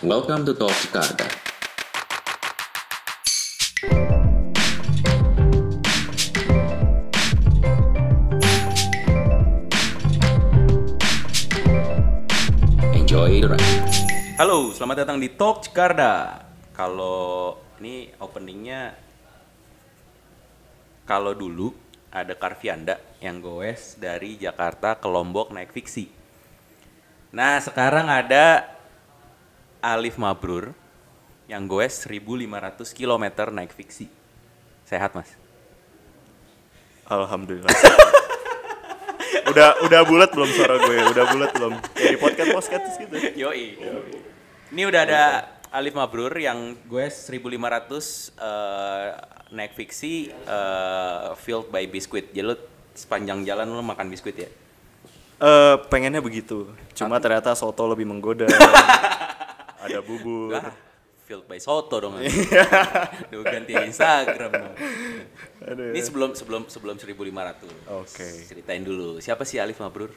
Welcome to Talk Jakarta. Enjoy the ride. Halo, selamat datang di Talk Jakarta. Kalau ini openingnya, kalau dulu ada Karvianda yang goes dari Jakarta ke Lombok naik fiksi. Nah, sekarang ada Alif Mabrur yang goes 1500 km naik fiksi. Sehat, Mas? Alhamdulillah. udah udah bulat belum suara gue? Udah bulat belum? Kayak di podcast podcast gitu. Yoi. Ini udah ada Alif Mabrur yang gue 1500 eh, naik fiksi eh, filled by biskuit. Jadi lu sepanjang jalan lu makan biskuit ya? Eh pengennya begitu. Cuma ternyata soto lebih menggoda. Bubur. Lah, filled by soto dong. Duh ganti Instagram dong. Aduh. Ini sebelum sebelum sebelum 1500. Oke. Ceritain dulu. Siapa sih Alif Mabrur?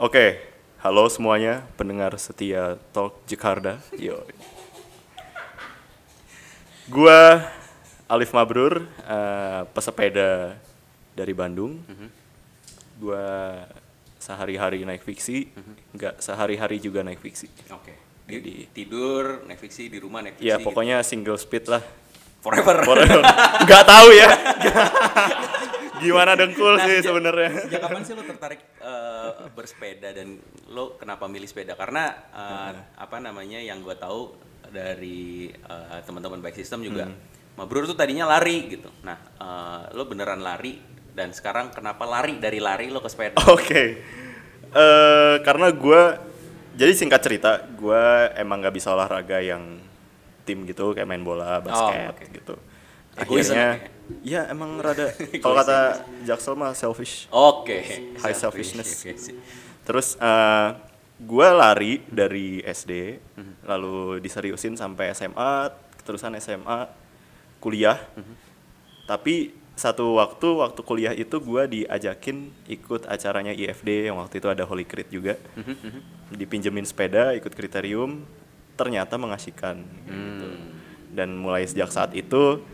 Oke, halo semuanya pendengar setia Talk Jakarta. Yo. Gua Alif Mabrur, eh, pesepeda dari Bandung. Gua sehari-hari naik fiksi, nggak sehari-hari juga naik fiksi. Oke. Di- Jadi- tidur naik fiksi di rumah naik fiksi. Ya gitu. pokoknya single speed lah. forever. Nggak tahu ya. Gimana dengkul Nah, sih sebenarnya. Sejak kapan sih lo tertarik eh, bersepeda dan lo kenapa milih sepeda? Karena eh, apa namanya yang gue tahu dari eh, teman-teman bike system juga, Mabrur tuh tadinya lari gitu. Nah, eh, lo beneran lari dan sekarang kenapa lari dari lari lo ke sepeda? Oke. Eh, karena gue jadi singkat cerita, gue emang nggak bisa olahraga yang tim gitu kayak main bola, basket oke. gitu. Egois Akhirnya, anaknya. ya emang rada. Kalau kata Jaksel mah selfish. Oke. High selfishness. Terus eh gue lari dari SD, lalu diseriusin sampai SMA, terusan SMA, kuliah. Tapi satu waktu waktu kuliah itu gue diajakin ikut acaranya IFD yang waktu itu ada Holy Crit juga. Dipinjemin sepeda, ikut kriterium, ternyata mengasihkan. gitu. Dan mulai sejak saat itu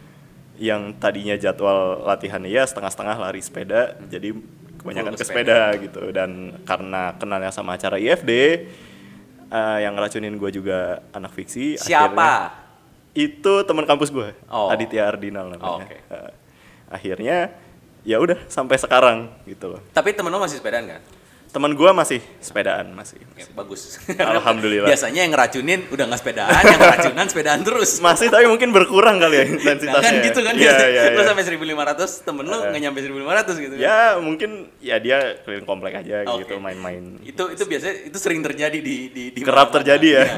yang tadinya jadwal latihannya ya setengah-setengah lari sepeda, jadi kebanyakan ke sepeda gitu. Dan karena kenalnya sama acara IFD, eh, yang ngeracunin gue juga anak fiksi. Siapa? akhirnya- itu teman kampus gue, Oh. Aditya Ardinal namanya. Oh, oke. Eh, akhirnya ya udah sampai sekarang gitu loh. Tapi temen lo masih sepedaan kan? Teman gue masih sepedaan masih. Ya, bagus. Alhamdulillah. Biasanya yang ngeracunin udah nggak sepedaan, yang ngeracunan sepedaan terus. Masih tapi mungkin berkurang kali ya Nah, intensitasnya. kan gitu kan Iya biasanya. iya Lu iya. sampai 1500, temen lu nggak nyampe 1500 gitu. kan? Ya mungkin ya dia keliling komplek aja Oke. gitu main-main. Itu itu biasanya itu sering terjadi di di, di Kerap mana-mana. terjadi ya. Iya.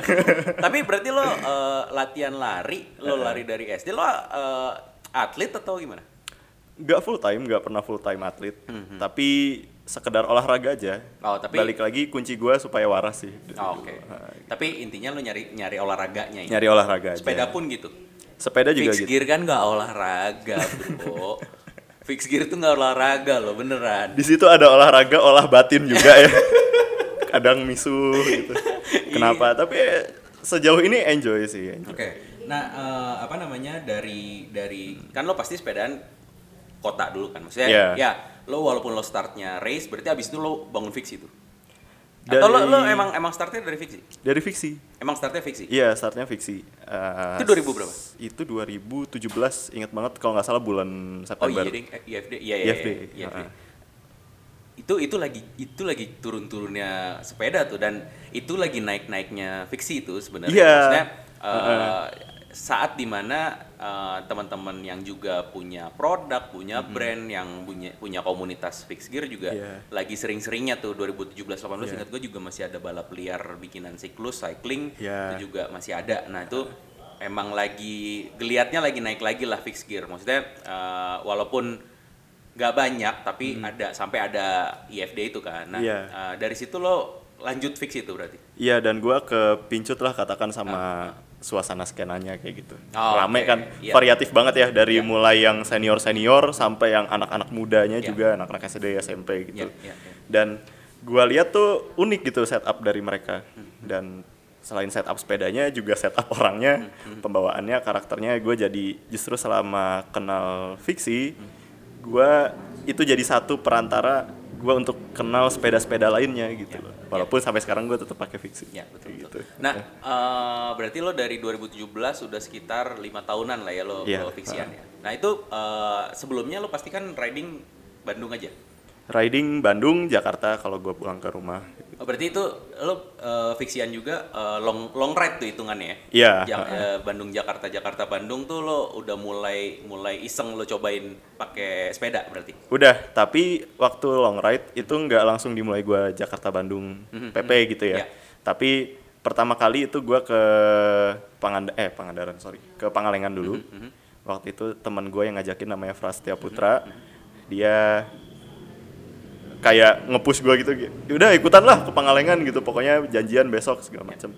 Tapi berarti lo eh, latihan lari, lo lari dari SD, lo eh, atlet atau gimana? Gak full time, gak pernah full time atlet. Tapi sekedar olahraga aja. Oh, tapi- balik lagi kunci gue supaya waras sih. Oh, Oke. Tapi intinya lo nyari nyari olahraganya ya. Nyari olahraga aja. Sepeda pun gitu. Sepeda juga Fix gitu. gear kan nggak olahraga, bro. Fix gear itu nggak olahraga lo beneran. Di situ ada olahraga olah batin juga ya. Kadang misuh gitu. Kenapa? Iya. Tapi sejauh ini enjoy sih. enjoy. Oke. Nah, eh, apa namanya dari dari kan lo pasti sepedaan kota dulu kan maksudnya Iya. ya lo walaupun lo startnya race berarti abis itu lo bangun fiksi tuh atau lo, Dari- lo emang emang startnya dari fiksi Dari fiksi. emang startnya fiksi Iya, startnya fiksi. Eh, Itu 2000 berapa? Itu 2017, ingat banget kalau nggak salah bulan oh September. iya ding eh, IFD iya iya IFD, iya, IFD. itu itu lagi itu lagi turun turunnya sepeda tuh dan itu lagi naik naiknya fiksi itu sebenarnya Iya. maksudnya eh, saat di mana eh, teman-teman yang juga punya produk punya brand yang punya punya komunitas fix gear juga Iya. lagi sering-seringnya tuh 2017 18 Iya. ingat gue juga masih ada balap liar bikinan siklus cycling Iya. itu juga masih ada nah itu emang lagi geliatnya lagi naik lagi lah fix gear maksudnya eh, walaupun nggak banyak tapi ada sampai ada IFD itu kan nah. Iya. eh, dari situ lo lanjut fix itu berarti Iya, dan gua kepincut lah katakan sama suasana skenanya kayak gitu. Oh, Rame oke. kan, Iya. variatif banget ya dari mulai yang senior-senior sampai yang anak-anak mudanya Iya. juga, anak-anak SD, SMP gitu. Iya, iya, iya. Dan gua lihat tuh unik gitu setup dari mereka. Hmm. Dan selain setup sepedanya juga setup orangnya, pembawaannya, karakternya gue jadi justru selama kenal fiksi, gue itu jadi satu perantara gue untuk kenal sepeda-sepeda lainnya gitu loh. Walaupun sampai sekarang gue tetap pakai fiksi. Ya betul gitu. Nah, eh, berarti lo dari 2017 sudah sekitar lima tahunan lah ya lo, Iya. lo fiksian ya. Nah itu eh, sebelumnya lo pasti kan riding Bandung aja. Riding Bandung, Jakarta kalau gue pulang ke rumah. Oh, berarti itu lo eh, fiksian juga eh, long long ride tuh hitungannya ya? Iya, Yang, eh, Bandung Jakarta Jakarta Bandung tuh lo udah mulai mulai iseng lo cobain pakai sepeda berarti. Udah, tapi waktu long ride itu nggak langsung dimulai gue Jakarta Bandung PP gitu ya. Ya. Tapi pertama kali itu gue ke Panganda eh Pangandaran sorry ke Pangalengan dulu. Waktu itu teman gue yang ngajakin namanya Frastia Putra. Dia kayak ngepush gue gitu, udah ikutan lah ke Pangalengan gitu. Pokoknya janjian besok segala macem.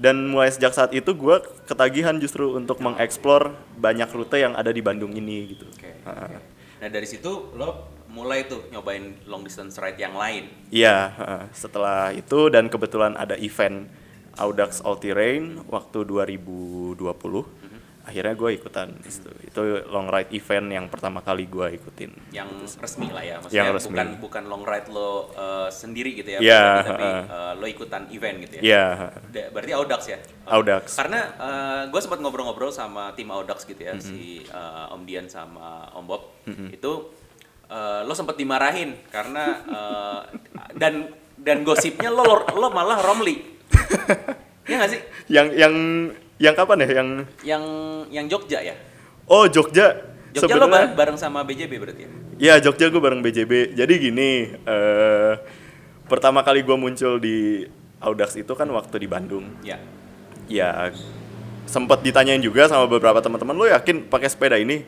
Dan mulai sejak saat itu gue ketagihan justru untuk mengeksplor banyak rute yang ada di Bandung ini gitu. Oke. Ah. Nah dari situ lo mulai tuh nyobain long distance ride yang lain. Iya, setelah itu dan kebetulan ada event Audax All Terrain waktu 2020. Akhirnya gue ikutan itu. Itu long ride event yang pertama kali gue ikutin. yang resmi lah ya maksudnya Yang resmi. bukan bukan long ride lo uh, sendiri gitu ya pribadi, tapi heeh. uh, lo ikutan event gitu ya Iya, Da- berarti Audax ya Audax. karena gue sempat ngobrol-ngobrol sama tim Audax gitu ya si uh, Om Dian sama Om Bob itu uh, lo sempat dimarahin karena uh, dan dan gosipnya lo lo malah Romli ya nggak sih Yang yang yang kapan ya? Yang yang yang Jogja ya oh Jogja. Jogja lo Sebenarnya- bareng, bareng sama BJB berarti ya Iya Jogja gue bareng BJB. Jadi gini, eh pertama kali gue muncul di Audax itu kan waktu di Bandung. ya ya sempat ditanyain juga sama beberapa teman-teman lo yakin pakai sepeda ini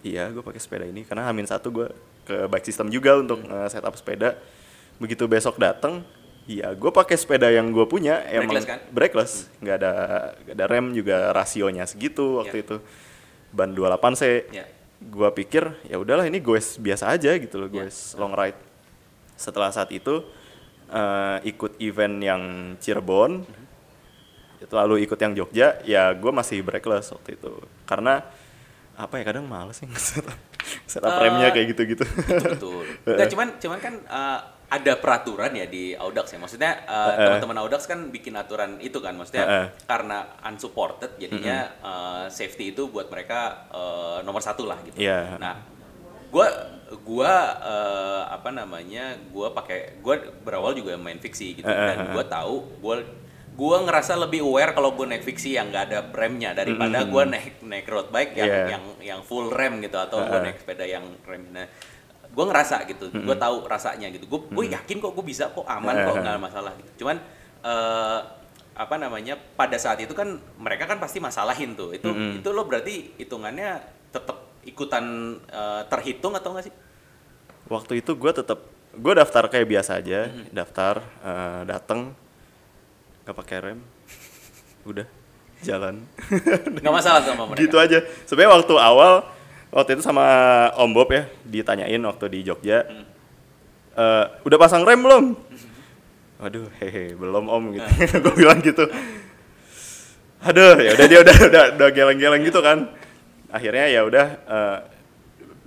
iya gue pakai sepeda ini karena hamin satu gue ke bike system juga untuk eh, setup sepeda begitu besok datang iya gue pakai sepeda yang gue punya emang Brakeless kan? brakeless nggak ada nggak ada rem juga rasionya segitu waktu Ya. itu. Ban 28 c. Ya gue pikir ya udahlah ini gue biasa aja gitu loh gue Ya. long ride. Setelah saat itu eh, ikut event yang Cirebon. Lalu ikut yang Jogja ya gue masih breakless waktu itu. Karena apa ya kadang males sih setup, setup Eh, remnya kayak gitu-gitu betul. Nggak, cuman cuman kan uh, ada peraturan ya di Audax ya. Maksudnya uh, teman-teman Audax kan bikin aturan itu kan. Maksudnya Eh, eh. karena unsupported jadinya uh, safety itu buat mereka uh, nomor satu lah gitu. Iya. Nah, gua gua uh, apa namanya? Gua pakai gua berawal juga main fiksi gitu Eh, eh, dan gua tahu gua gua ngerasa lebih aware kalau gue naik fiksi yang nggak ada remnya daripada gua naik naik road bike yang Iya. yang yang full rem gitu atau gue Heeh. naik sepeda yang rem. Nah gue ngerasa gitu gue tahu rasanya gitu. Gue gue yakin kok gue bisa kok aman kok Heeh. nggak masalah gitu. Cuman eh, apa namanya pada saat itu kan mereka kan pasti masalahin tuh. Itu itu lo berarti hitungannya tetap ikutan eh, terhitung atau enggak sih? Waktu itu gue tetap gue daftar kayak biasa aja daftar eh, dateng gak pakai rem. Udah jalan. Nggak masalah sama mereka. Gitu aja. Sebenarnya waktu awal waktu itu sama Om Bob ya ditanyain waktu di Jogja "Eh, udah pasang rem belum? Waduh hehe belum om gitu. Gue bilang gitu. Aduh ya udah dia udah udah udah geleng-geleng gitu kan. Akhirnya ya udah eh,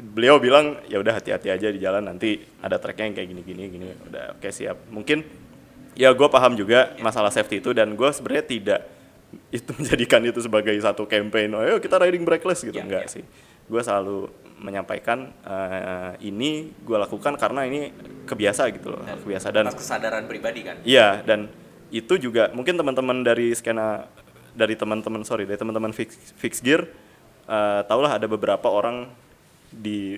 beliau bilang ya udah hati-hati aja di jalan nanti ada treknya yang kayak gini-gini gini. Udah oke siap. Mungkin ya gue paham juga masalah safety itu dan gue sebenarnya tidak itu menjadikan itu sebagai satu campaign oh ayo kita riding breakless gitu. Ya, enggak ya. sih. Gue selalu menyampaikan eh, ini gue lakukan karena ini kebiasa gitu loh kebiasa dan kesadaran pribadi kan? Iya, dan itu juga mungkin teman-teman dari skena dari teman-teman sorry dari teman-teman fix, fix gear eh tahulah ada beberapa orang di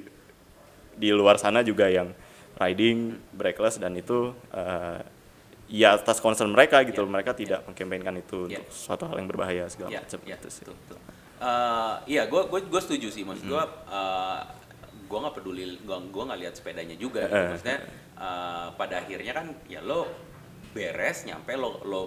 di luar sana juga yang riding breakless dan itu eh, ya atas concern mereka gitu loh. mereka tidak mengkampanyekan itu Iya. untuk suatu hal yang berbahaya segala Iya, macam iya, gitu sih. betul, betul. Eh, iya, gue gue gue setuju sih, maksud gue, gue nggak peduli, gue gue nggak lihat sepedanya juga, gitu. Eh, maksudnya eh, pada akhirnya kan ya lo beres, nyampe lo lo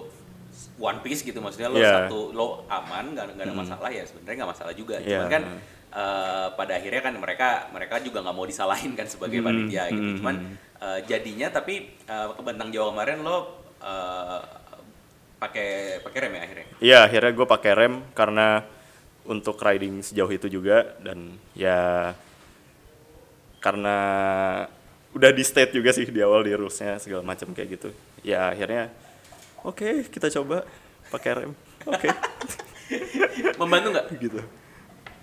one piece gitu, maksudnya lo Iya. satu lo aman, nggak nggak ada masalah ya sebenarnya nggak masalah juga, Iya. cuman kan eh, pada akhirnya kan mereka mereka juga nggak mau disalahin kan sebagai panitia gitu, hmm, cuman eh, jadinya tapi eh, ke Bentang Jawa kemarin lo eh, pakai pakai rem ya akhirnya. Iya, akhirnya gue pakai rem karena untuk riding sejauh itu juga dan ya karena udah di state juga sih di awal di rulesnya segala macam kayak gitu. Ya akhirnya oke kita coba pakai rem. Oke Membantu nggak? gitu.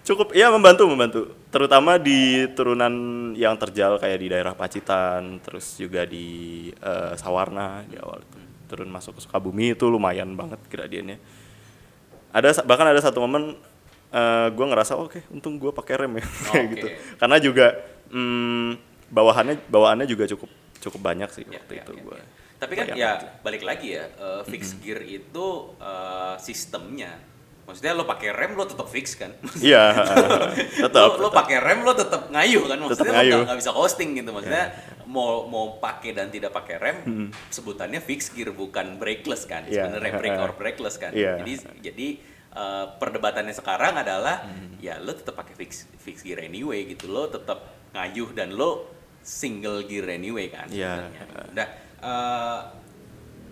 Cukup ya membantu membantu. Terutama di turunan yang terjal kayak di daerah Pacitan, terus juga di eh, Sawarna di awal itu. Turun masuk ke Sukabumi itu lumayan banget gradiennya. Ada bahkan ada satu momen eh gue ngerasa oke untung gue pakai rem ya kayak Oke. gitu. Karena juga mm, bawahannya bawaannya juga cukup cukup banyak sih Ya, waktu ya, itu ya, gue. ya. Tapi kan ya aja. balik lagi ya, uh, fix gear itu uh, sistemnya. Maksudnya lo pakai rem lo tetap fix kan? Iya, tetap. lo lo pakai rem lo tetap ngayuh kan? Maksudnya lo ngayuh. nggak- nggak bisa coasting gitu. Maksudnya mau mau pakai dan tidak pakai rem sebutannya fix gear bukan brakeless kan? Iya. Sebenarnya brake or brakeless kan? Iya. Jadi jadi uh, perdebatannya sekarang adalah ya lo tetap pakai fix fix gear anyway gitu. Lo tetap ngayuh dan lo single gear anyway kan? Iya. sebenarnya. Nah, eh,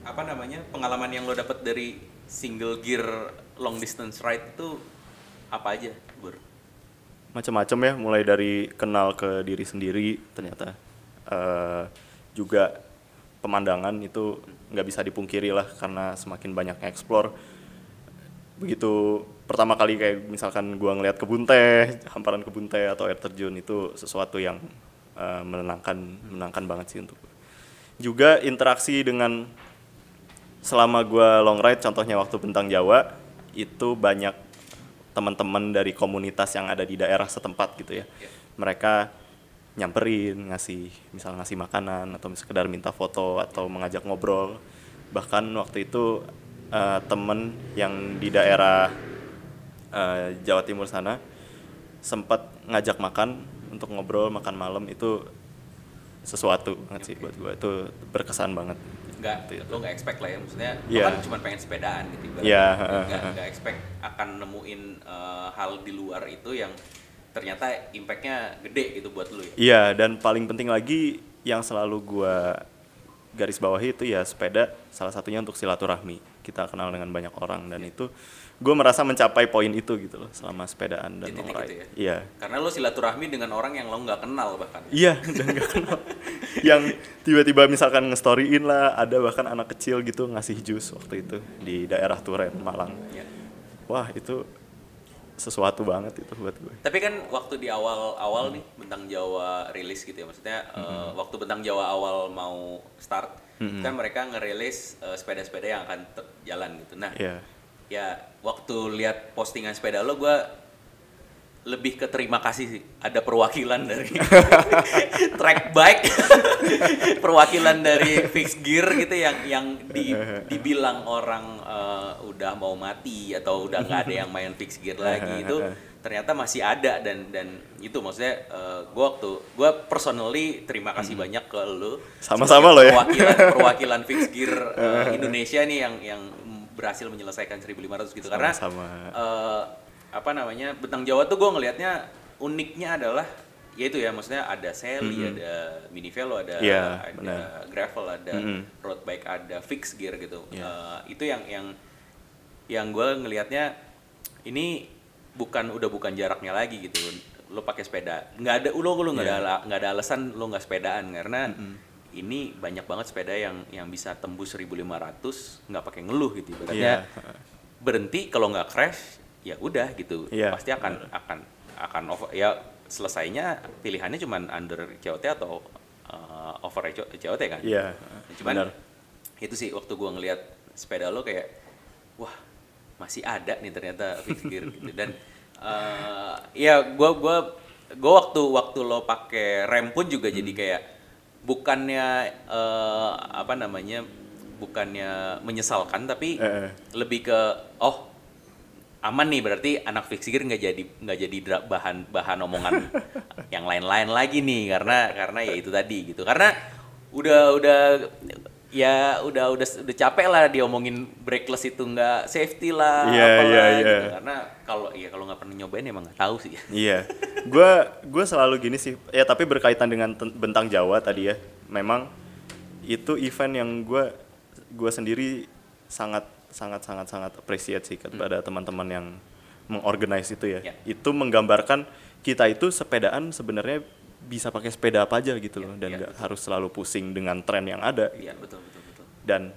apa namanya pengalaman yang lo dapat dari single gear long distance ride itu apa aja, Bur? macam-macam ya mulai dari kenal ke diri sendiri ternyata Eh, juga pemandangan itu nggak bisa dipungkiri lah karena semakin banyak explore begitu pertama kali kayak misalkan gua ngelihat kebun teh hamparan kebun teh atau air terjun itu sesuatu yang eh, menenangkan menenangkan banget sih untuk juga interaksi dengan selama gua long ride contohnya waktu bentang Jawa itu banyak teman-teman dari komunitas yang ada di daerah setempat gitu ya. Iya. mereka nyamperin ngasih misal ngasih makanan atau sekedar minta foto atau mengajak ngobrol. Bahkan waktu itu eh, temen yang di daerah eh, Jawa Timur sana sempat ngajak makan untuk ngobrol makan malam itu sesuatu banget sih buat gue itu berkesan banget Nggak, lo nggak expect lah ya, maksudnya lo Iya. kan cuma pengen sepedaan gitu. Iya, Nggak- heeh. nggak expect akan nemuin eh, hal di luar itu yang ternyata impactnya gede gitu buat lo ya. Iya, dan paling penting lagi yang selalu gua garis bawahi itu ya sepeda salah satunya untuk silaturahmi. Kita kenal dengan banyak orang dan itu gue merasa mencapai poin itu gitu loh selama sepedaan dan Di titik long ride. itu ya? Iya. Karena lo silaturahmi dengan orang yang lo nggak kenal bahkan. Iya, dan gak kenal. yang tiba-tiba misalkan nge-storyin lah, ada bahkan anak kecil gitu ngasih jus waktu itu di daerah Turen, Malang. Ya. Wah, itu sesuatu banget itu buat gue. Tapi kan waktu di awal-awal nih Bentang Jawa rilis gitu ya, maksudnya eh, waktu Bentang Jawa awal mau start, kan mereka ngerilis eh, sepeda-sepeda yang akan jalan gitu. Nah, Iya. ya waktu lihat postingan sepeda lo, gue lebih ke terima kasih sih. Ada perwakilan dari track bike, perwakilan dari fixed gear gitu yang yang di- dibilang orang eh, udah mau mati atau udah nggak ada yang main fixed gear lagi itu ternyata masih ada dan dan itu maksudnya gue waktu gue personally terima kasih banyak ke lo Sama-sama lo ya. perwakilan perwakilan fixed gear eh, Indonesia nih yang yang berhasil menyelesaikan 1500 gitu karena Sama-sama. eh, apa namanya Bentang Jawa tuh gue ngelihatnya uniknya adalah yaitu ya maksudnya ada Sally, ada mini velo, ada Iya, ada benar. gravel, ada Mm-mm. road bike, ada fixed gear gitu. Iya. Eh, itu yang yang yang gue ngelihatnya ini bukan udah bukan jaraknya lagi gitu. Lo pakai sepeda, nggak ada lo lo nggak Iya. ada nggak ada alasan lo nggak sepedaan karena ini banyak banget sepeda yang yang bisa tembus 1500 nggak pakai ngeluh gitu ibaratnya Iya. berhenti kalau nggak crash ya udah gitu Iya, pasti akan akan akan over ya selesainya pilihannya cuman under COT atau uh, over COT kan Iya, cuman benar. itu sih waktu gua ngelihat sepeda lo kayak wah masih ada nih ternyata gear gitu dan uh, ya gua gua gua waktu waktu lo pakai rem pun juga jadi Hmm. kayak bukannya uh, apa namanya bukannya menyesalkan tapi Eh, eh. lebih ke oh aman nih berarti anak gear nggak jadi nggak jadi bahan bahan omongan yang lain-lain lagi nih karena karena ya itu tadi gitu karena udah udah ya udah udah udah capek lah diomongin brakeless itu nggak safety lah Iya, apalah iya, iya. gitu karena kalau ya kalau nggak pernah nyobain emang nggak tahu sih Iya, gue gue selalu gini sih. Ya tapi berkaitan dengan bentang Jawa tadi ya. Memang itu event yang gue gue sendiri sangat sangat sangat sangat appreciate sih kepada teman-teman yang mengorganize itu ya. Ya. Itu menggambarkan kita itu sepedaan sebenarnya bisa pakai sepeda apa aja gitu Ya, loh dan ya, nggak harus selalu pusing dengan tren yang ada. Iya betul betul betul. dan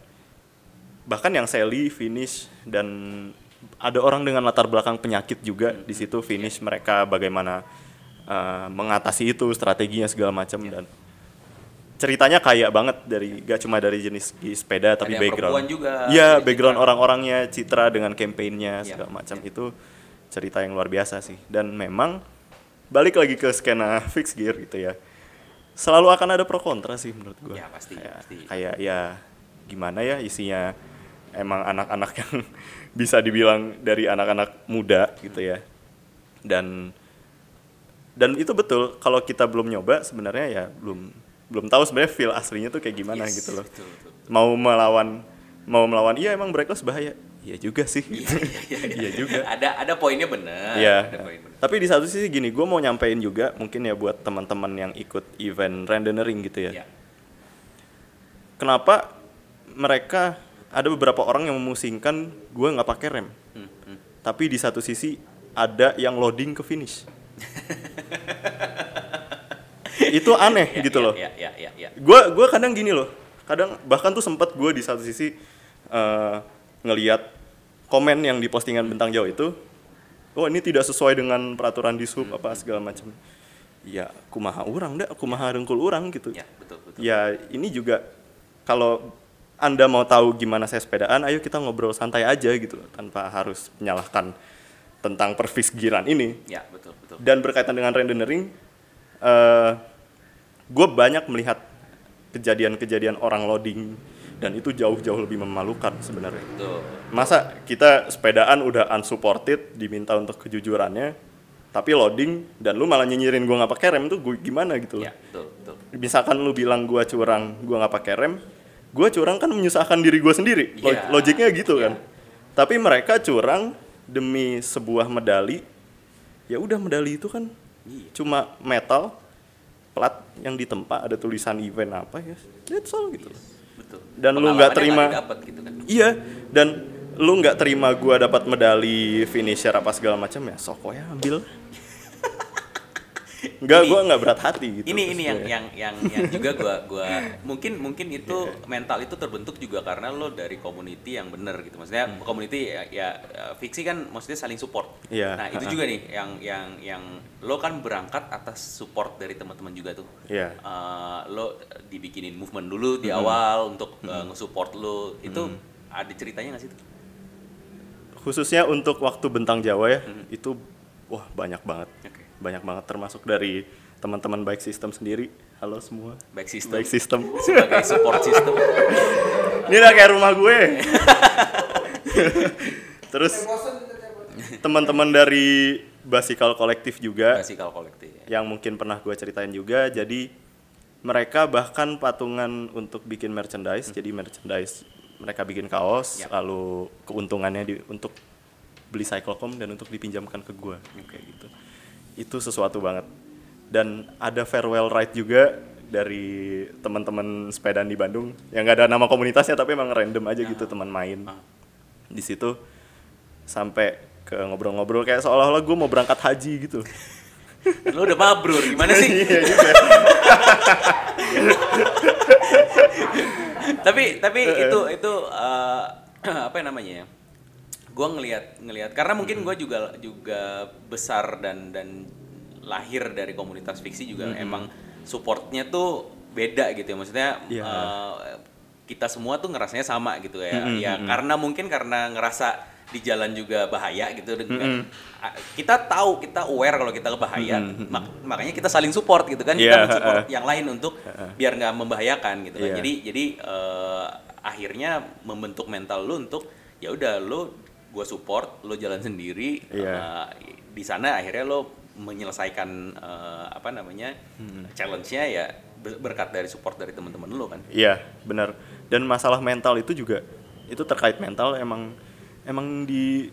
bahkan yang Sally finish dan ada orang dengan latar belakang penyakit juga di situ finish mereka bagaimana uh, mengatasi itu strateginya segala macam dan ceritanya kaya banget dari gak cuma dari jenis sepeda tapi yang background. juga, iya ada background orang-orangnya citra dengan campaignnya Iya, segala macam. itu cerita yang luar biasa sih. Dan memang balik lagi ke skena fix gear gitu ya. Selalu akan ada pro kontra sih menurut gua. Ya, pasti, kayak, pasti. kayak ya gimana ya isinya emang anak-anak yang bisa dibilang dari anak-anak muda gitu ya. Dan dan itu betul kalau kita belum nyoba sebenarnya ya belum belum tahu sebenarnya feel aslinya tuh kayak gimana Yes, gitu loh. betul, betul. mau melawan mau melawan iya emang breakless bahaya iya juga sih iya juga Ada ada poinnya benar. Iya. Poin. Tapi di satu sisi gini, gue mau nyampein juga mungkin ya buat teman-teman yang ikut event rendering gitu ya. Iya. Kenapa mereka ada beberapa orang yang memusingkan gue nggak pakai rem, Hmm, hmm. tapi di satu sisi ada yang loading ke finish. Itu aneh Iya, gitu iya, loh. Iya iya iya iya. Gue gua kadang gini loh, kadang bahkan tuh sempet gue di satu sisi eh, ngeliat komen yang di postingan bentang jauh itu, oh ini tidak sesuai dengan peraturan di sub apa segala macam. Ya, kumaha orang dah, kumaha rengkul orang gitu. Iya betul betul. Ya ini juga kalau anda mau tahu gimana saya sepedaan, ayo kita ngobrol santai aja gitu loh, tanpa harus menyalahkan tentang perfisgiran ini Ya betul betul. dan berkaitan dengan rendering eh gue banyak melihat kejadian-kejadian orang loading dan itu jauh-jauh lebih memalukan sebenarnya masa kita sepedaan udah unsupported diminta untuk kejujurannya tapi loading dan lu malah nyinyirin gue nggak pakai rem tuh gue gimana gitu loh Ya betul betul. misalkan lu bilang gue curang gue nggak pakai rem gue curang kan menyusahkan diri gue sendiri Lo- Iya. logiknya gitu Iya. kan tapi mereka curang demi sebuah medali ya udah medali itu kan Iya. cuma metal plat yang ditempa ada tulisan event apa ya that's all gitu loh. Betul. Dan lu nggak terima- dapet gitu kan. iya dan lu nggak terima gua dapat medali finisher apa segala macam ya sok ya ambil Enggak, gua nggak berat hati gitu. ini ini yang yang yang yang juga gua gua mungkin mungkin itu mental itu terbentuk juga karena lo dari community yang bener gitu. Maksudnya community ya, ya fiksi kan maksudnya saling support. Iya, nah itu juga nih yang yang yang lo kan berangkat atas support dari teman-teman juga tuh. Iya. Eh, lo dibikinin movement dulu di awal untuk eh, nge-support lo. Itu ada ceritanya nggak sih tuh? khususnya untuk waktu bentang Jawa ya itu wah banyak banget. Oke. Banyak banget termasuk dari teman-teman baik sistem sendiri. Halo semua. Baik sistem baik sistem sebagai support system. Ini udah kayak rumah gue. Terus teman-teman dari basikal kolektif juga basikal kolektif yang mungkin pernah gue ceritain juga. Jadi mereka bahkan patungan untuk bikin merchandise. Jadi merchandise mereka bikin kaos Yap. lalu keuntungannya di, untuk beli cyclecom dan untuk dipinjamkan ke gue. Kayak gitu itu sesuatu banget. Dan ada farewell ride juga dari teman-teman sepedaan di Bandung. Yang nggak ada nama komunitasnya tapi emang random aja gitu teman main. Ah. di situ sampai ke ngobrol-ngobrol kayak seolah-olah gue mau berangkat haji gitu. Lo udah mabrur gimana sih? Iya juga. Tapi tapi itu itu eh, apa namanya ya gue ngelihat ngelihat. Karena mungkin gue juga juga besar dan dan lahir dari komunitas fiksi juga emang supportnya tuh beda gitu ya. Maksudnya Iya. eh, kita semua tuh ngerasanya sama gitu ya. Ya karena mungkin karena ngerasa di jalan juga bahaya gitu dengan a- kita tahu kita aware kalau kita bahaya mak- makanya kita saling support gitu kan. Kita Iya, mensupport uh-uh. yang lain untuk biar nggak membahayakan gitu kan. Iya. Jadi jadi eh, akhirnya membentuk mental lu untuk ya udah lu gue support, lu jalan sendiri. Iya. eh, di sana akhirnya lu menyelesaikan eh, apa namanya challenge-nya ya ber- berkat dari support dari teman-teman lu kan. Iya, benar. Dan masalah mental itu juga itu terkait mental emang emang di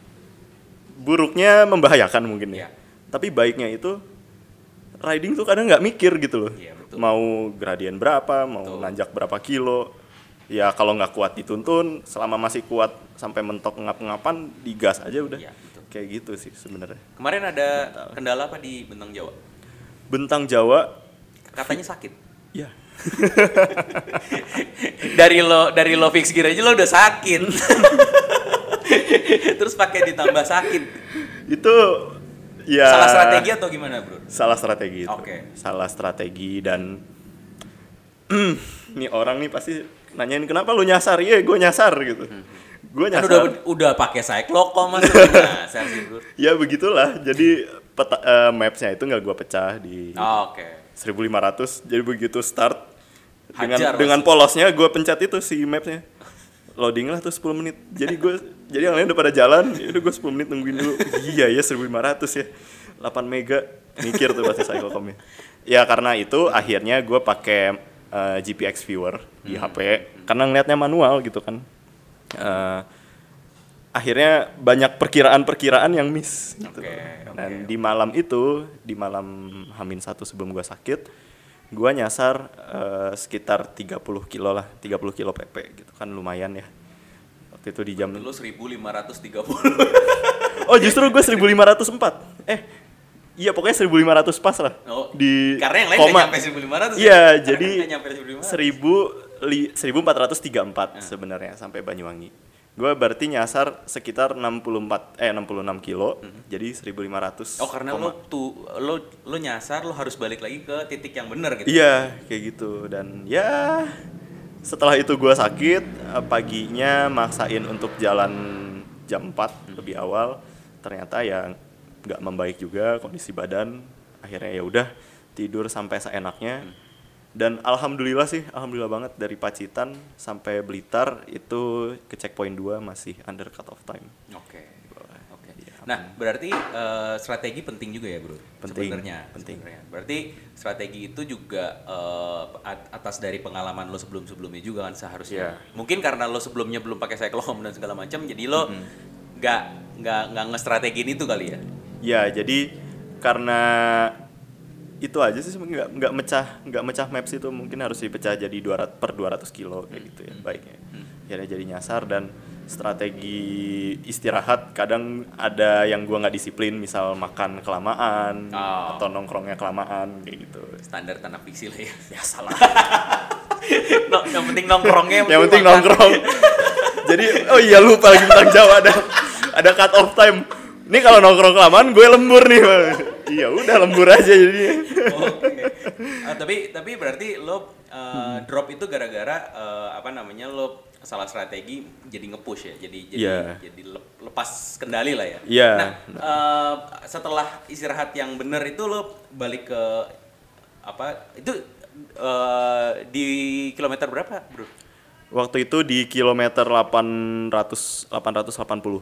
buruknya membahayakan mungkin ya. Iya. Tapi baiknya itu riding tuh kadang nggak mikir gitu loh. Iya, betul. Mau gradien berapa, mau Betul. nanjak berapa kilo. Ya kalau nggak kuat dituntun selama masih kuat sampai mentok ngap-ngapan digas aja udah Iya, betul. kayak gitu sih sebenarnya Kemarin ada kendala apa di Bentang Jawa? bentang Jawa Katanya sakit. ya dari lo dari lo fix gear aja lo udah sakit. Terus pakai ditambah sakit. itu ya Salah strategi atau gimana, Bro? salah strategi itu. Oke. salah strategi dan nih orang nih pasti nanyain kenapa lu nyasar? Iya gue nyasar gitu. Gue Kan nyasar. udah udah pakai cyclocom mas nyasar sih, ya begitulah. Jadi peta, eh, mapsnya itu nggak gue pecah di Oh, Oke. 1500 jadi begitu start dengan Hajar dengan polosnya gue pencet itu si mapsnya. Loading lah tuh 10 menit. Jadi gue jadi yang lain udah pada jalan. Udah gue 10 menit nungguin dulu. Iya ya 1500 ya. 8 mega. Mikir tuh pasti cyclecomnya ya karena itu akhirnya gue pakai eh, GPX viewer di Hmm. HP karena ngeliatnya manual gitu kan Eh, akhirnya banyak perkiraan-perkiraan yang miss gitu. Oke, dan oke. di malam itu di malam Hamin satu sebelum gua sakit gua nyasar eh, sekitar 30 kilo lah 30 kilo PP gitu kan lumayan ya waktu itu di jam Lo 1530. oh justru gue 1504 eh iya pokoknya 1500 pas lah Oh, di karena yang lain koma. nyampe 1500 ya? iya Karena jadi nyampe 1500. 1000 li, 1434 Nah. sebenarnya sampai Banyuwangi gue berarti nyasar sekitar 64 eh 66 kilo jadi 1500 Mhm. Oh karena koma. lo tuh lo lo nyasar lo harus balik lagi ke titik yang benar gitu. Iya, kayak gitu. Dan ya setelah itu gua sakit, eh, paginya maksain untuk jalan jam 4 lebih awal. Ternyata ya nggak membaik juga kondisi badan. Akhirnya ya udah tidur sampai seenaknya. Dan alhamdulillah sih, alhamdulillah banget dari Pacitan sampai Blitar itu ke checkpoint 2 masih under cut off time. Oke. Oke. Nah, berarti eh, strategi penting juga ya, Bro. Penting, Sebenarnya. penting. sebenarnya. Berarti strategi itu juga at- atas dari pengalaman lo sebelum-sebelumnya juga kan seharusnya. Iya. Mungkin karena lo sebelumnya belum pakai cyclocom dan segala macam, jadi lo nggak nggak nggak nge-strategiin itu kali ya. Ya, jadi karena itu aja sih nggak nggak mecah nggak mecah maps itu mungkin harus dipecah jadi 200 per 200 kilo kayak gitu ya baiknya. Akhirnya jadi nyasar dan strategi istirahat kadang ada yang gua nggak disiplin misal makan kelamaan Oh. atau nongkrongnya kelamaan kayak gitu. Standar tanah fiksi lah ya. Ya salah. No, yang penting nongkrongnya yang penting makan. nongkrong. jadi oh iya lupa lagi tentang Jawa ada ada cut off time. Ini kalau nongkrong kelamaan gue lembur nih. iya udah lembur aja jadinya. Oke. Ah, tapi tapi berarti lo uh, drop itu gara-gara uh, apa namanya lo salah strategi jadi nge-push ya. Jadi jadi Iya. jadi lep- lepas kendali lah ya. Iya. Nah, uh, setelah istirahat yang bener itu lo balik ke apa? Itu uh, di kilometer berapa, Bro? Waktu itu di kilometer 800 880.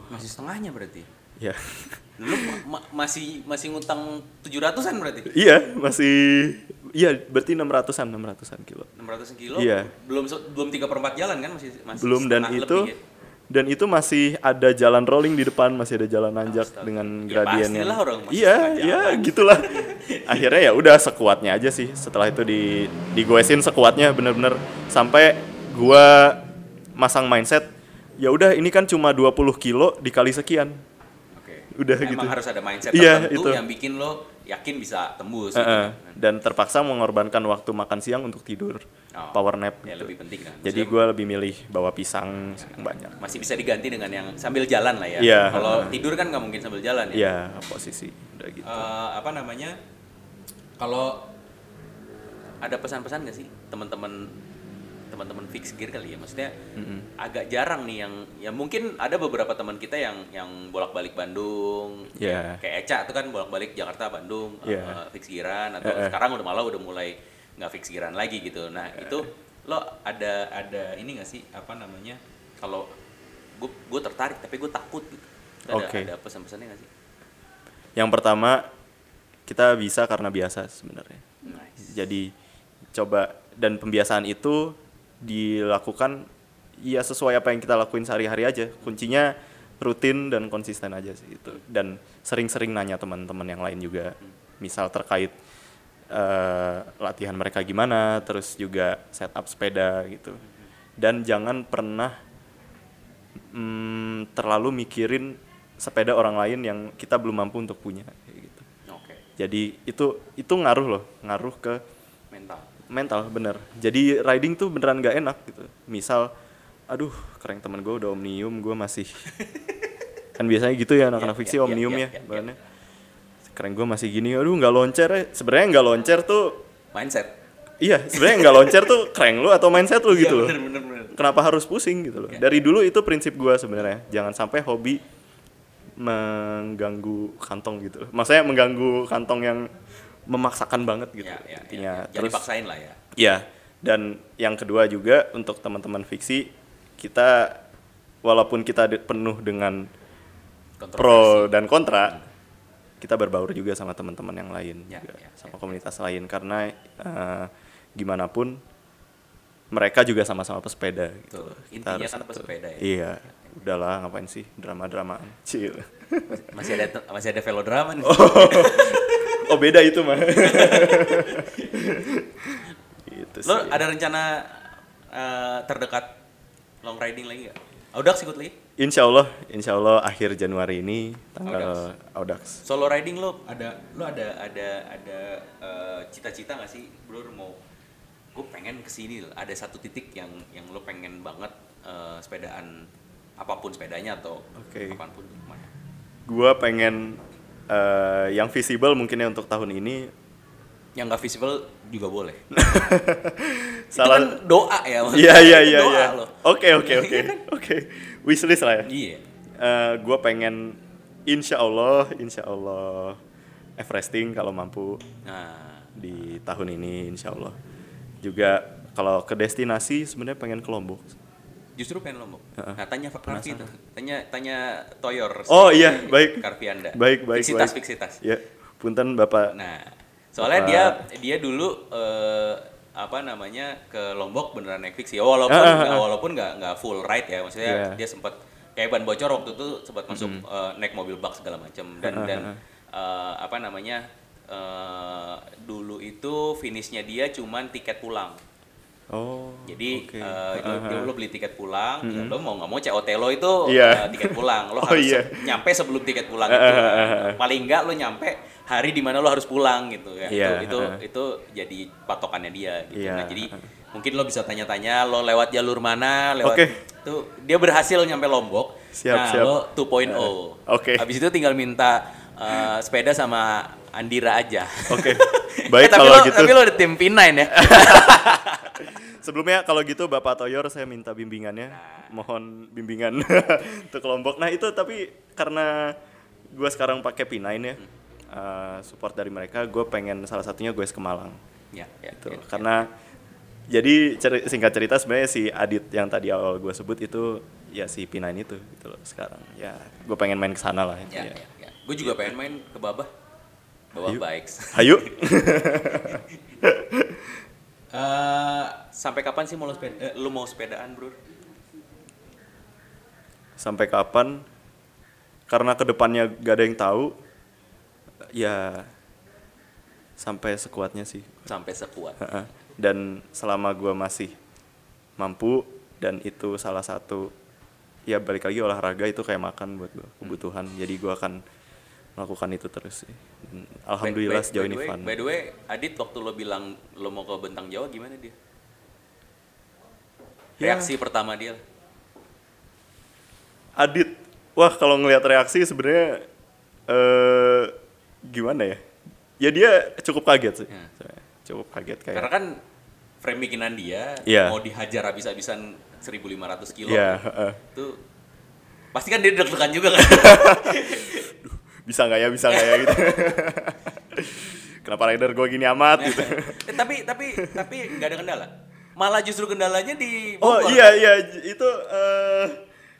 Masih setengahnya berarti. Ya. Lu ma- ma- masih masih ngutang 700-an berarti. iya, masih iya berarti 600-an 600-an kilo. 600 kilo. Iya. Belum belum 3 per 4 jalan kan masih masih Belum dan itu lebih ya? dan itu masih ada jalan rolling di depan, masih ada jalan nanjak Astaga. dengan Ya gradien yang pastilah orang masih Iya, iya gitulah. Akhirnya ya udah sekuatnya aja sih. Setelah itu di digoesin sekuatnya bener-bener sampai gua masang mindset ya udah ini kan cuma 20 kilo dikali sekian. Udah Emang gitu. harus ada mindset Iya, tertentu itu. yang bikin lo yakin bisa tembus. Heeh. gitu kan. Dan terpaksa mengorbankan waktu makan siang untuk tidur, Oh. power nap. Ya gitu. lebih penting kan. Jadi gue lebih milih bawa pisang yang banyak. masih bisa diganti dengan yang sambil jalan lah ya. Iya. Kalau tidur kan nggak mungkin sambil jalan ya. Iya, posisi udah gitu. Eh, apa namanya? Kalau ada pesan-pesan nggak sih teman-teman teman-teman fix gear kali ya maksudnya agak jarang nih yang ya mungkin ada beberapa teman kita yang yang bolak-balik Bandung Iya. kayak Eca tuh kan bolak-balik Jakarta Bandung Iya. eh, fix gearan atau eh. sekarang udah malah udah mulai nggak fix gearan lagi gitu nah itu lo ada ada ini nggak sih apa namanya kalau gue gue tertarik tapi gue takut gitu ada Oke. ada pesan-pesannya nggak sih Yang pertama kita bisa karena biasa sebenarnya. nice Jadi coba dan pembiasaan itu dilakukan ya sesuai apa yang kita lakuin sehari-hari aja. Kuncinya rutin dan konsisten aja sih itu. Dan sering-sering nanya teman-teman yang lain juga. Misal terkait eh, latihan mereka gimana, terus juga setup sepeda gitu. dan jangan pernah mm, terlalu mikirin sepeda orang lain yang kita belum mampu untuk punya gitu. Oke. Jadi itu itu ngaruh loh, ngaruh ke Mental. Mental bener. Jadi riding tuh beneran gak enak gitu. Misal, aduh keren temen gue udah omnium, gue masih kan biasanya gitu ya anak-anak Iya, fiksi iya, iya, omnium iya, ya, iya, bahannya. Keren gue masih gini, aduh nggak loncer ya. Sebenarnya nggak loncer tuh, Mindset. iya sebenarnya nggak loncer tuh keren lu atau mindset lu gitu loh. bener, bener, bener. Kenapa harus pusing gitu loh? Dari dulu itu prinsip gue sebenarnya, jangan sampai hobi mengganggu kantong gitu. Maksudnya mengganggu kantong yang memaksakan banget gitu Ya, ya, intinya. ya, ya. Dipaksain lah ya. Ya, dan yang kedua juga untuk teman-teman fiksi, kita walaupun kita de- penuh dengan pro dan kontra, kita berbaur juga sama teman-teman yang lain, Ya, juga, ya, sama komunitas lain karena eh, gimana pun mereka juga sama-sama pesepeda. Gitu. Loh. Kita Intinya kan pesepeda ya. Iya, udahlah ngapain sih drama-dramaan, cil. Masih ada masih ada velodrama nih. oh beda itu mah. gitu Lo ada rencana eh, terdekat long riding lagi nggak? Audax ikut lagi? Insya Allah, Insya Allah akhir Januari ini tanggal Audax. Solo riding lo ada lo ada ada ada eh, cita-cita nggak sih, bro mau gue pengen ke sini. Ada satu titik yang yang lo pengen banget eh, sepedaan apa pun sepedanya atau Oke. apa pun ke mana? Gua pengen eh, yang visible mungkin ya untuk tahun ini. Yang nggak visible juga boleh. Salah. Itu kan doa ya. Iya iya iya iya. lo. Oke oke oke oke. Wishlist lah ya. Iya. Eh, gua pengen Insya Allah, Insya Allah Everesting kalau mampu Nah, di tahun ini Insya Allah. Juga kalau ke destinasi sebenarnya pengen ke Lombok. Justru pengen lombok. Heeh. Nah, tanya Pak Karvi tuh. Tanya tanya Toyor. si Oh, iya, baik. Karvi Anda. Baik baik Fiksitas, baik. fiksitas. Ya, punten Bapak. Nah, soalnya Bapak- dia dia dulu eh, apa namanya ke Lombok beneran naik fiksi. Walaupun ah, nggak- ah. walaupun nggak nggak full ride ya, maksudnya Iya. dia sempat kayak ban bocor waktu itu sempat masuk eh, naik mobil bak segala macam dan ah, dan eh, apa namanya eh, dulu itu finishnya dia cuman tiket pulang. Oh. Jadi eh, lo, Ah, ah. lo beli tiket pulang, ya lo mau nggak mau COT lo itu Iya. eh, tiket pulang. Lo Oh, harus se- nyampe sebelum tiket pulang itu. ah, ah, ah. Paling nggak lo nyampe hari di mana lo harus pulang gitu ya. Iya, Itu itu itu jadi patokannya dia gitu. Iya, Nah, jadi mungkin lo bisa tanya-tanya lo lewat jalur mana, lewat Oke. tuh dia berhasil nyampe Lombok. Siap, nah, siap. lo 2.0. Ah, oke. Habis itu tinggal minta eh, sepeda sama Andira aja. Oke. Baik Eh, tapi kalau lo, gitu. Tapi lo ada tim P9 ya. Sebelumnya kalau gitu Bapak Toyor saya minta bimbingannya. Mohon bimbingan untuk Lombok. Nah, itu tapi karena gue sekarang pakai P9 ya. eh, support dari mereka, gue pengen salah satunya gue ke Malang. ya, ya, Gitu. ya. Karena jadi ceri- singkat cerita sebenarnya si Adit yang tadi awal gue sebut itu ya si P9 itu gitu loh sekarang. Ya, gue pengen main ke sana lah Ya, intinya. ya, ya. Gue juga pengen main ke Babah. Babah Ayo. Bikes. Hayu. Eh, sampai kapan sih mau lo sepeda? eh, lu mau sepedaan, Bro? Sampai kapan? Karena ke depannya gak ada yang tahu. Ya sampai sekuatnya sih. Sampai sekuat. Dan selama gue masih mampu dan itu salah satu ya balik lagi olahraga itu kayak makan buat gue kebutuhan jadi gue akan melakukan itu terus sih Dan alhamdulillah By- by- sejauh by ini way- fun By the way, Adit waktu lo bilang lo mau ke Bentang Jawa gimana dia? Ya. Reaksi pertama dia. Adit wah kalau ngelihat reaksi sebenarnya eh gimana ya ya dia cukup kaget sih Ya. cukup kaget kayak Karena kan frame bikinan dia Iya. mau dihajar habis-habisan 1500 kilo. Iya, heeh. Itu pasti kan dia deg-degan juga kan. bisa nggak ya bisa nggak ya gitu kenapa rider gue gini amat gitu Eh, tapi tapi tapi nggak ada kendala. Malah justru kendalanya di Oh Bogor. iya iya itu eh,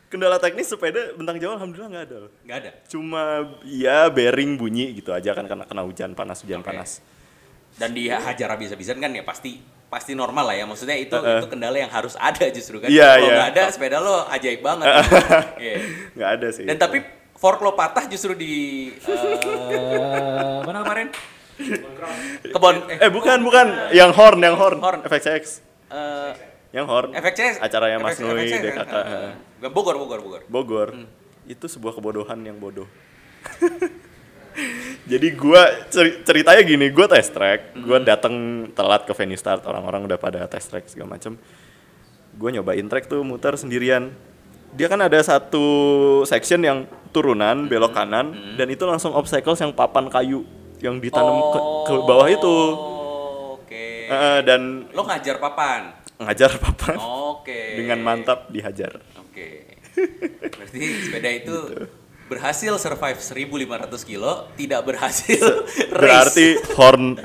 kendala teknis sepeda bentang Jawa alhamdulillah nggak ada. Nggak ada. Cuma ya bearing bunyi gitu aja kan karena kena hujan panas hujan Oke. panas. Dan dihajar habis-habisan kan ya pasti pasti normal lah ya. Maksudnya itu Heeh. itu kendala yang harus ada justru kan. Iya, Kalau iya. nggak ada sepeda lo ajaib banget. Iya. Nggak ada sih. Dan tapi fork lo patah justru di eh, mana kemarin? Kebon eh, eh bukan bukan yang horn yang horn, Horn. FXX. eh, Yang horn. FXC Acaranya Mas Nui, DKK. Eh, Bogor, Bogor, Bogor. Bogor. Itu sebuah kebodohan yang bodoh. Jadi gua ceri- ceritanya gini, gua test track, gua datang telat ke venue start, orang-orang udah pada test track segala macem. Gua nyobain track tuh muter sendirian. Dia kan ada satu section yang turunan belok kanan dan itu langsung obstacles yang papan kayu yang ditanam ke, ke bawah itu. Oh, Oke. Eh, dan Lo ngajar papan. ngajar papan Oke. dengan mantap dihajar. Oke. Berarti sepeda itu berhasil survive 1500 kilo, tidak berhasil race. Berarti horn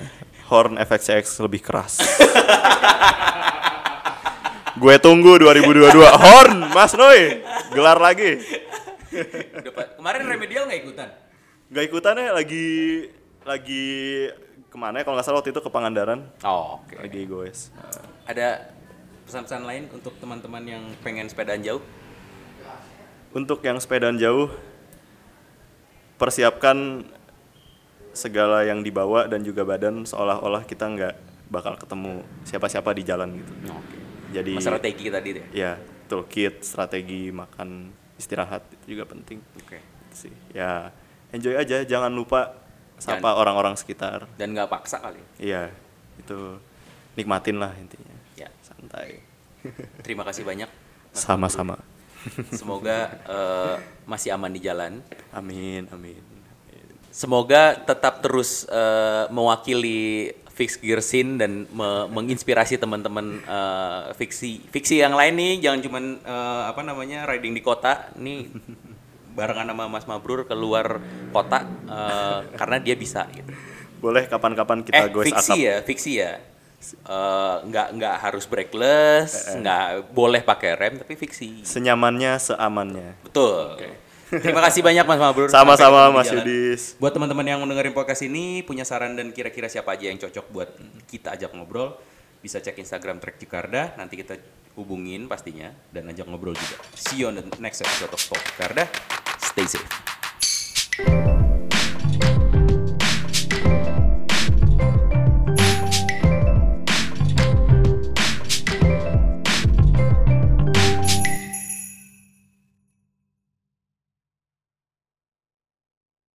horn FXX lebih keras. Gue tunggu 2022 horn Mas Noy gelar lagi. Udah. Kemarin remedial nggak ikutan? Gak ikutannya lagi lagi ke mana ya kalau nggak salah waktu itu ke Pangandaran Oh, oke. lagi goes. Ada pesan-pesan lain untuk teman-teman yang pengen sepedaan jauh? Untuk yang sepedaan jauh persiapkan segala yang dibawa dan juga badan seolah-olah kita nggak bakal ketemu siapa-siapa di jalan gitu. Oke. Jadi Mas strategi tadi deh. ya toolkit strategi makan istirahat itu juga penting Oke. Itu sih ya enjoy aja jangan lupa sapa orang-orang sekitar Dan nggak paksa kali. iya itu nikmatin lah intinya Ya. santai Terima kasih banyak. sama-sama Semoga eh, masih aman di jalan. amin amin Semoga tetap terus eh, mewakili fix gear scene dan me- menginspirasi teman-teman eh, fiksi fiksi yang lain nih jangan cuman eh, apa namanya riding di kota. Nih barengan sama Mas Mabrur keluar kota eh, karena dia bisa gitu. boleh kapan-kapan kita eh goes fiksi ya fiksi ya. Eh, nggak nggak harus breakless nggak boleh pakai rem tapi fiksi. Senyamannya seamannya. Betul terima kasih banyak Mas Mabrur sama-sama Mas jalan. Yudis Buat teman-teman yang mendengarin podcast ini punya saran dan kira-kira siapa aja yang cocok buat kita ajak ngobrol, bisa cek Instagram Trek Jakarta, nanti kita hubungin pastinya dan ajak ngobrol juga. See you on the next episode of Talk Jakarta. Stay safe.